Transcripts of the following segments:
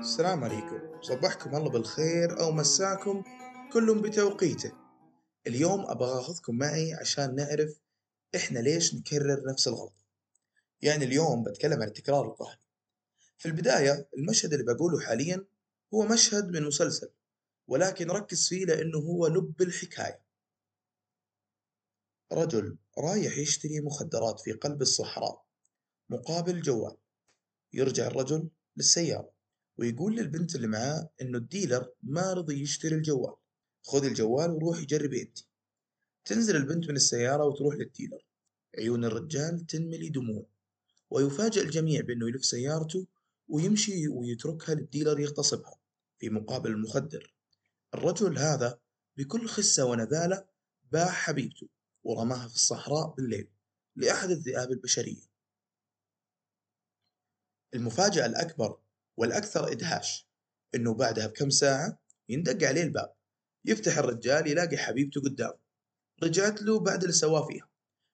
السلام عليكم. صبحكم الله بالخير أو مساكم كل بتوقيته. اليوم أبغى أخذكم معي عشان نعرف إحنا ليش نكرر نفس الغلط يعني اليوم بتكلم عن التكرار القهري في البداية المشهد اللي بقوله حاليا هو مشهد من مسلسل ولكن ركز فيه لأنه هو لب الحكاية. رجل رايح يشتري مخدرات في قلب الصحراء مقابل جوال. يرجع الرجل للسيارة. ويقول للبنت اللي معاه إنه الديلر ما رضي يشتري الجوال. خذ الجوال وروحي جربي أنت. تنزل البنت من السيارة وتروح للديلر. عيون الرجال تنملي دموع ويفاجأ الجميع بأنه يلف سيارته ويمشي ويتركها للديلر يغتصبها في مقابل المخدر. الرجل هذا بكل خسة ونذالة باع حبيبته ورماها في الصحراء بالليل لأحد الذئاب البشرية. المفاجأة الأكبر والأكثر إدهاش إنه بعدها بكم ساعة يندق عليه الباب يفتح الرجال يلاقي حبيبته قدامه رجعت له بعد اللي سواه فيها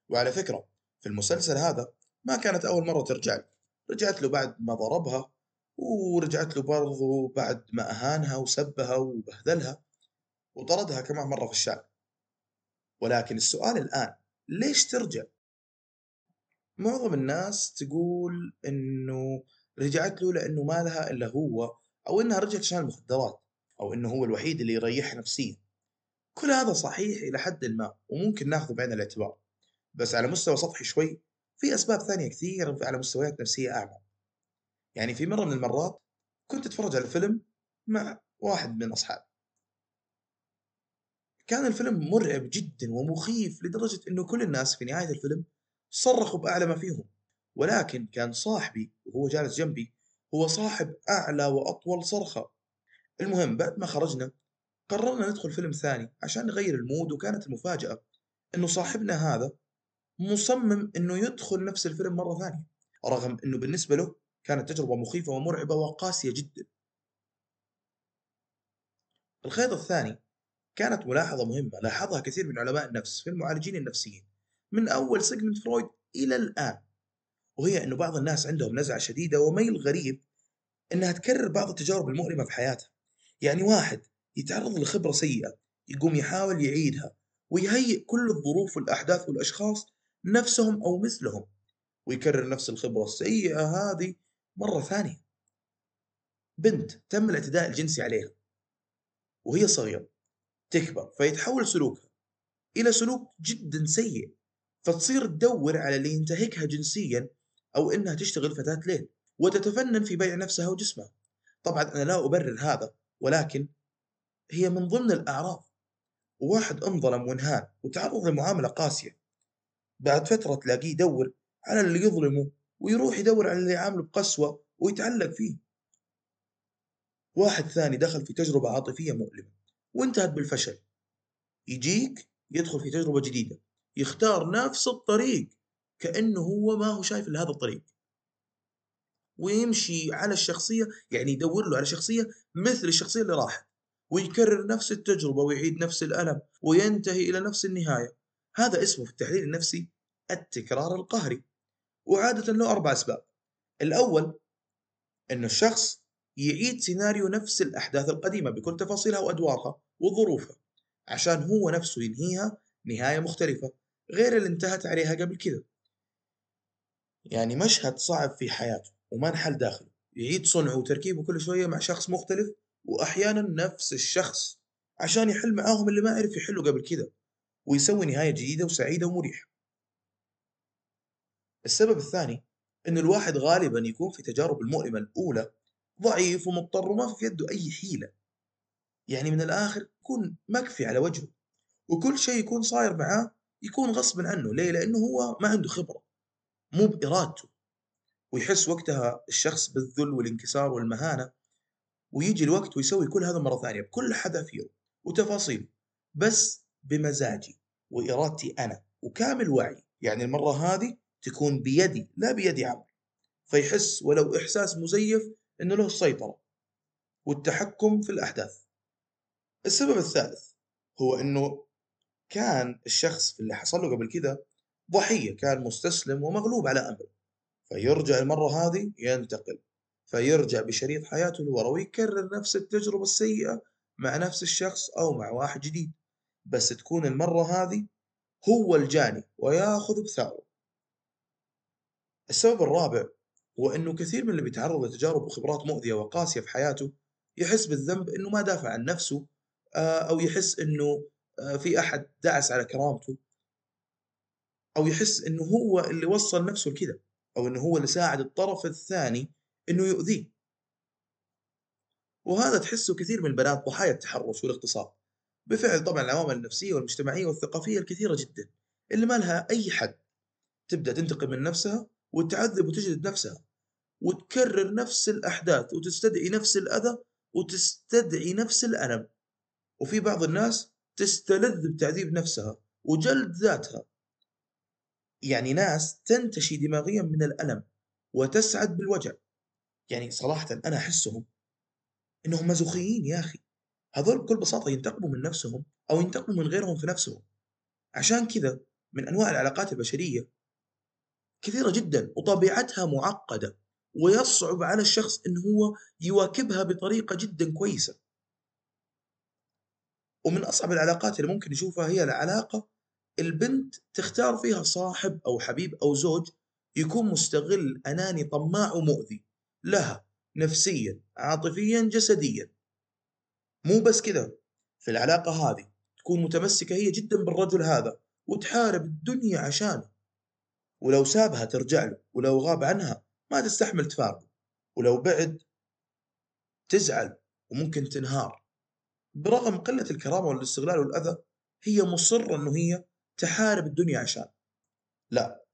وعلى فكرة في المسلسل هذا ما كانت أول مرة ترجع له رجعت له بعد ما ضربها ورجعت له برضو بعد ما أهانها وسبها وبهدلها وطردها كمان مرة في الشارع ولكن السؤال الآن ليش ترجع؟ معظم الناس تقول إنه رجعت له لأنه ما لها إلا هو أو إنها رجعت عشان المخدرات أو إنه هو الوحيد اللي يريحها نفسيا. كل هذا صحيح إلى حد ما وممكن نأخذه بعين الاعتبار. بس على مستوى سطحي شوي في أسباب ثانية كثير على مستويات نفسية أعمق. يعني في مرة من المرات كنت أتفرج على فيلم مع واحد من أصحابي. كان الفيلم مرعب جدا ومخيف لدرجة أنه كل الناس في نهاية الفيلم صرخوا بأعلى ما فيهم. ولكن كان صاحبي وهو جالس جنبي هو صاحب أعلى وأطول صرخة. المهم بعد ما خرجنا قررنا ندخل فيلم ثاني عشان نغير المود وكانت المفاجأة إنه صاحبنا هذا مصمم إنه يدخل نفس الفيلم مرة ثانية رغم إنه بالنسبة له كانت تجربة مخيفة ومرعبة وقاسية جدا. الخيط الثاني كانت ملاحظة مهمة لاحظها كثير من علماء النفس في المعالجين النفسيين من أول سيجموند فرويد إلى الآن. وهي أنه بعض الناس عندهم نزعة شديدة وميل غريب أنها تكرر بعض التجارب المؤلمة في حياتها. يعني واحد يتعرض لخبرة سيئة يقوم يحاول يعيدها ويهيئ كل الظروف والأحداث والأشخاص نفسهم أو مثلهم ويكرر نفس الخبرة السيئة هذه مرة ثانية. بنت تم الاعتداء الجنسي عليها وهي صغيرة تكبر فيتحول سلوكها إلى سلوك جدا سيء فتصير تدور على اللي ينتهكها جنسيا أو إنها تشتغل فتاة ليل وتتفنن في بيع نفسها وجسمها. طبعا أنا لا أبرر هذا ولكن هي من ضمن الأعراض. وواحد انظلم وانهان وتعرض لمعاملة قاسية. بعد فترة تلاقيه يدور على اللي يظلمه ويروح يدور على اللي يعامله بقسوة ويتعلق فيه. واحد ثاني دخل في تجربة عاطفية مؤلمة وانتهت بالفشل. يجيك يدخل في تجربة جديدة يختار نفس الطريق. كأنه هو ما هو شايف إلا هذا الطريق. ويمشي على الشخصية يعني يدور له على شخصية مثل الشخصية اللي راحت ويكرر نفس التجربة ويعيد نفس الألم وينتهي إلى نفس النهاية. هذا اسمه في التحليل النفسي التكرار القهري. وعادة له أربع أسباب. الأول أنه الشخص يعيد سيناريو نفس الأحداث القديمة بكل تفاصيلها وأدوارها وظروفها عشان هو نفسه ينهيها نهاية مختلفة غير اللي انتهت عليها قبل كذا. يعني مشهد صعب في حياته وما انحل داخله. يعيد صنعه وتركيبه كل شوية مع شخص مختلف وأحيانا نفس الشخص عشان يحل معاهم اللي ما عرف يحله قبل كذا ويسوي نهاية جديدة وسعيدة ومريحة. السبب الثاني أن الواحد غالبا يكون في تجارب المؤلمة الأولى ضعيف ومضطر وما في يده أي حيلة. يعني من الآخر يكون مكفي على وجهه وكل شيء يكون صاير معاه يكون غصب عنه ليه؟ لأنه هو ما عنده خبرة. مو بإرادته. ويحس وقتها الشخص بالذل والانكسار والمهانة ويجي الوقت ويسوي كل هذا مرة ثانية بكل حذافيره وتفاصيله بس بمزاجي وإرادتي أنا وكامل وعي. يعني المرة هذه تكون بيدي لا بيد عمر فيحس ولو إحساس مزيف أنه له السيطرة والتحكم في الأحداث. السبب الثالث هو أنه كان الشخص اللي حصل له قبل كذا ضحية كان مستسلم ومغلوب على أمره. فيرجع المرة هذه ينتقل. فيرجع بشريط حياته لورا ويكرر نفس التجربة السيئة مع نفس الشخص أو مع واحد جديد. بس تكون المرة هذه هو الجاني وياخذ بثأره. السبب الرابع هو أنه كثير من اللي بيتعرض لتجارب وخبرات مؤذية وقاسية في حياته يحس بالذنب أنه ما دافع عن نفسه آه، أو يحس أنه آه، في أحد دعس على كرامته. أو يحس أنه هو اللي وصل نفسه لكذا أو أنه هو اللي ساعد الطرف الثاني أنه يؤذيه. وهذا تحسه كثير من البنات ضحايا التحرش والاغتصاب بفعل طبعا العوامل النفسية والمجتمعية والثقافية الكثيرة جدا اللي ما لها أي حد. تبدأ تنتقم من نفسها وتعذب وتجلد نفسها وتكرر نفس الأحداث وتستدعي نفس الأذى وتستدعي نفس الألم. وفي بعض الناس تستلذ بتعذيب نفسها وجلد ذاتها. يعني ناس تنتشي دماغيا من الألم وتسعد بالوجع. يعني صراحة أنا أحسهم إنهم مزوخيين يا أخي. هذول بكل بساطة ينتقموا من نفسهم أو ينتقموا من غيرهم في نفسهم. عشان كذا من أنواع العلاقات البشرية كثيرة جدا وطبيعتها معقدة ويصعب على الشخص أنه هو يواكبها بطريقة جدا كويسة. ومن أصعب العلاقات اللي ممكن نشوفها هي العلاقة البنت تختار فيها صاحب أو حبيب أو زوج يكون مستغل أناني طماع ومؤذي لها نفسيا عاطفيا جسديا. مو بس كذا في العلاقة هذه تكون متمسكة هي جدا بالرجل هذا وتحارب الدنيا عشانه. ولو سابها ترجع له ولو غاب عنها ما تستحمل تفارقه. ولو بعد تزعل وممكن تنهار. برغم قلة الكرامة والاستغلال والأذى هي مصرة أنه هي تحارب الدنيا عشان. لا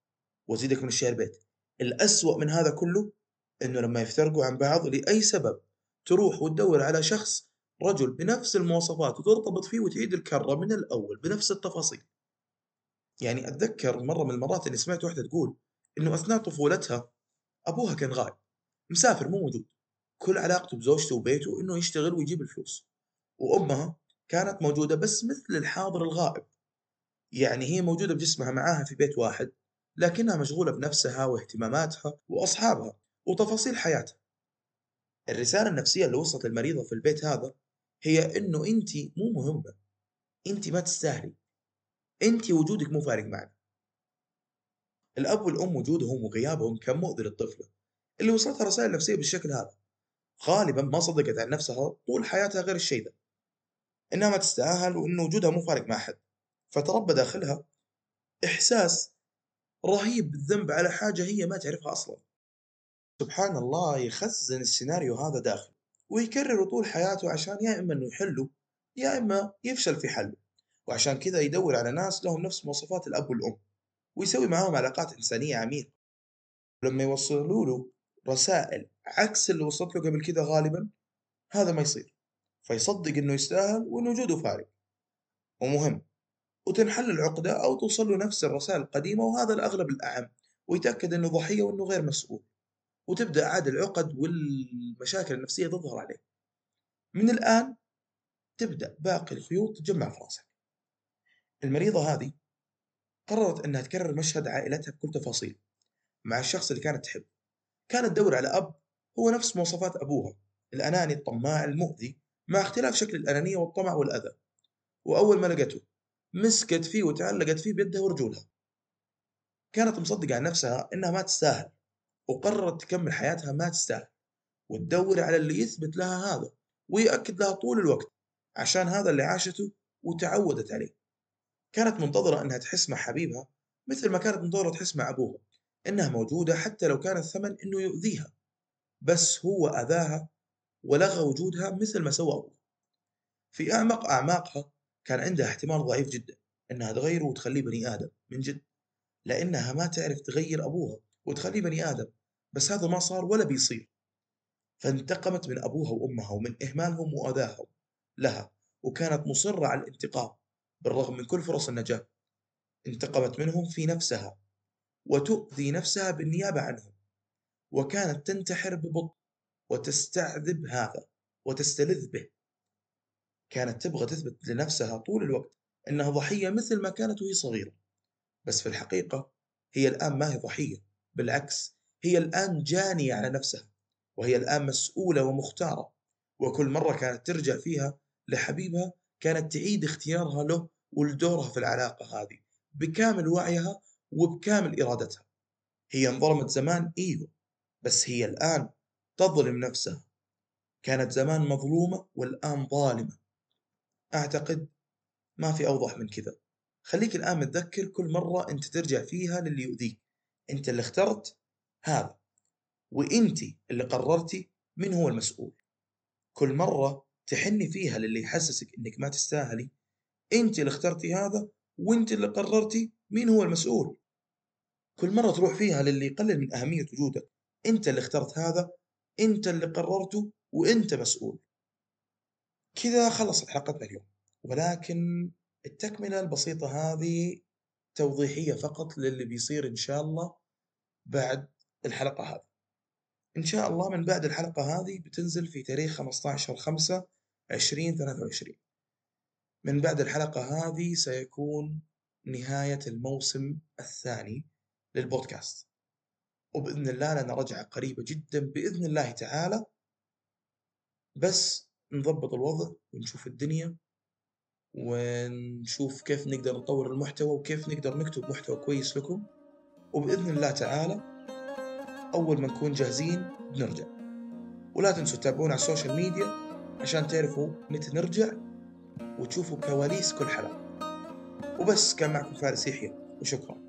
وزيدك من الشعر بيت. الأسوأ من هذا كله أنه لما يفترقوا عن بعض لأي سبب تروح وتدور على شخص رجل بنفس المواصفات وترتبط فيه وتعيد الكرة من الأول بنفس التفاصيل. يعني أتذكر مرة من المرات اللي سمعت واحدة تقول إنه أثناء طفولتها أبوها كان غايب مسافر مو موجود كل علاقته بزوجته وبيته إنه يشتغل ويجيب الفلوس وأمها كانت موجودة بس مثل الحاضر الغائب. يعني هي موجودة بجسمها معاها في بيت واحد لكنها مشغولة بنفسها واهتماماتها وأصحابها وتفاصيل حياتها. الرسالة النفسية اللي وصلت المريضة في البيت هذا هي إنه أنت مو مهمة أنت ما تستاهلي أنت وجودك مو فارق معنا الأب والأم وجودهم وغيابهم كان مؤذي للطفلة اللي وصلتها رسائل نفسية بالشكل هذا. غالبا ما صدقت عن نفسها طول حياتها غير الشيء ده إنها ما تستاهل وإن وجودها مو فارق مع أحد فتربى داخلها إحساس رهيب بالذنب على حاجة هي ما تعرفها أصلا. سبحان الله يخزن السيناريو هذا داخل ويكرره طول حياته عشان يا إما إنه يحله يا إما يفشل في حله. وعشان كذا يدور على ناس لهم نفس مواصفات الأب والأم ويسوي معاهم علاقات إنسانية عميقة. لما يوصلوا له رسائل عكس اللي وصلت له قبل كذا غالبا هذا ما يصير. فيصدق إنه يستاهل وان وجوده فارق ومهم وتنحل العقدة أو توصل له نفس الرسائل القديمة وهذا الأغلب الأعم ويتأكد أنه ضحية وأنه غير مسؤول. وتبدأ عاد العقد والمشاكل النفسية تظهر عليه. من الآن تبدأ باقي الخيوط تجمع في رأسك. المريضة هذه قررت أنها تكرر مشهد عائلتها بكل تفاصيل مع الشخص اللي كانت تحب كانت تدور على أب هو نفس مواصفات أبوها الأناني الطماع المؤذي مع اختلاف شكل الأنانية والطمع والأذى. وأول ما لقته مسكت فيه وتعلقت فيه بيدها ورجولها. كانت مصدقة عن نفسها إنها ما تستاهل وقررت تكمل حياتها ما تستاهل وتدور على اللي يثبت لها هذا ويأكد لها طول الوقت عشان هذا اللي عاشته وتعودت عليه. كانت منتظرة إنها تحس مع حبيبها مثل ما كانت منتظرة تحس مع أبوها إنها موجودة حتى لو كان الثمن إنه يؤذيها بس هو أذاها ولغى وجودها مثل ما سوى أبوها. في أعمق أعماقها كان عندها احتمال ضعيف جدا إنها تغيره وتخليه بني آدم من جد لأنها ما تعرف تغير أبوها وتخليه بني آدم بس هذا ما صار ولا بيصير. فانتقمت من أبوها وأمها ومن إهمالهم وأذاهم لها وكانت مصرة على الانتقام بالرغم من كل فرص النجاة. انتقمت منهم في نفسها وتؤذي نفسها بالنيابة عنهم وكانت تنتحر ببطء وتستعذب هذا وتستلذ به. كانت تبغى تثبت لنفسها طول الوقت إنها ضحية مثل ما كانت وهي صغيرة. بس في الحقيقة هي الآن ما هي ضحية بالعكس هي الآن جانية على نفسها وهي الآن مسؤولة ومختارة وكل مرة كانت ترجع فيها لحبيبها كانت تعيد اختيارها له ولدورها في العلاقة هذه بكامل وعيها وبكامل إرادتها. هي انظلمت زمان إيوه بس هي الآن تظلم نفسها. كانت زمان مظلومة والآن ظالمة. أعتقد ما في أوضح من كذا. خليك الآن متذكر كل مرة أنت ترجع فيها للي يؤذيك. أنت اللي اخترت هذا وأنت اللي قررتي من هو المسؤول. كل مرة تحني فيها للي يحسسك أنك ما تستاهلي أنت اللي اخترتي هذا وأنت اللي قررتي مين هو المسؤول. كل مرة تروح فيها للي يقلل من أهمية وجودك أنت اللي اخترت هذا أنت اللي قررته وأنت مسؤول. كذا خلصت حلقتنا اليوم. ولكن التكملة البسيطة هذه توضيحية فقط للي بيصير إن شاء الله بعد الحلقة هذه. إن شاء الله من بعد الحلقة هذه بتنزل في تاريخ 15 5 2023 من بعد الحلقة هذه سيكون نهاية الموسم الثاني للبودكاست. وبإذن الله لنا رجعة قريبة جدا بإذن الله تعالى. بس نضبط الوضع ونشوف الدنيا ونشوف كيف نقدر نطور المحتوى وكيف نقدر نكتب محتوى كويس لكم. وبإذن الله تعالى أول ما نكون جاهزين بنرجع. ولا تنسوا تتابعونا على ال social media عشان تعرفوا متى نرجع وتشوفوا كواليس كل حلقة. وبس كان معكم فارس يحيى وشكرا.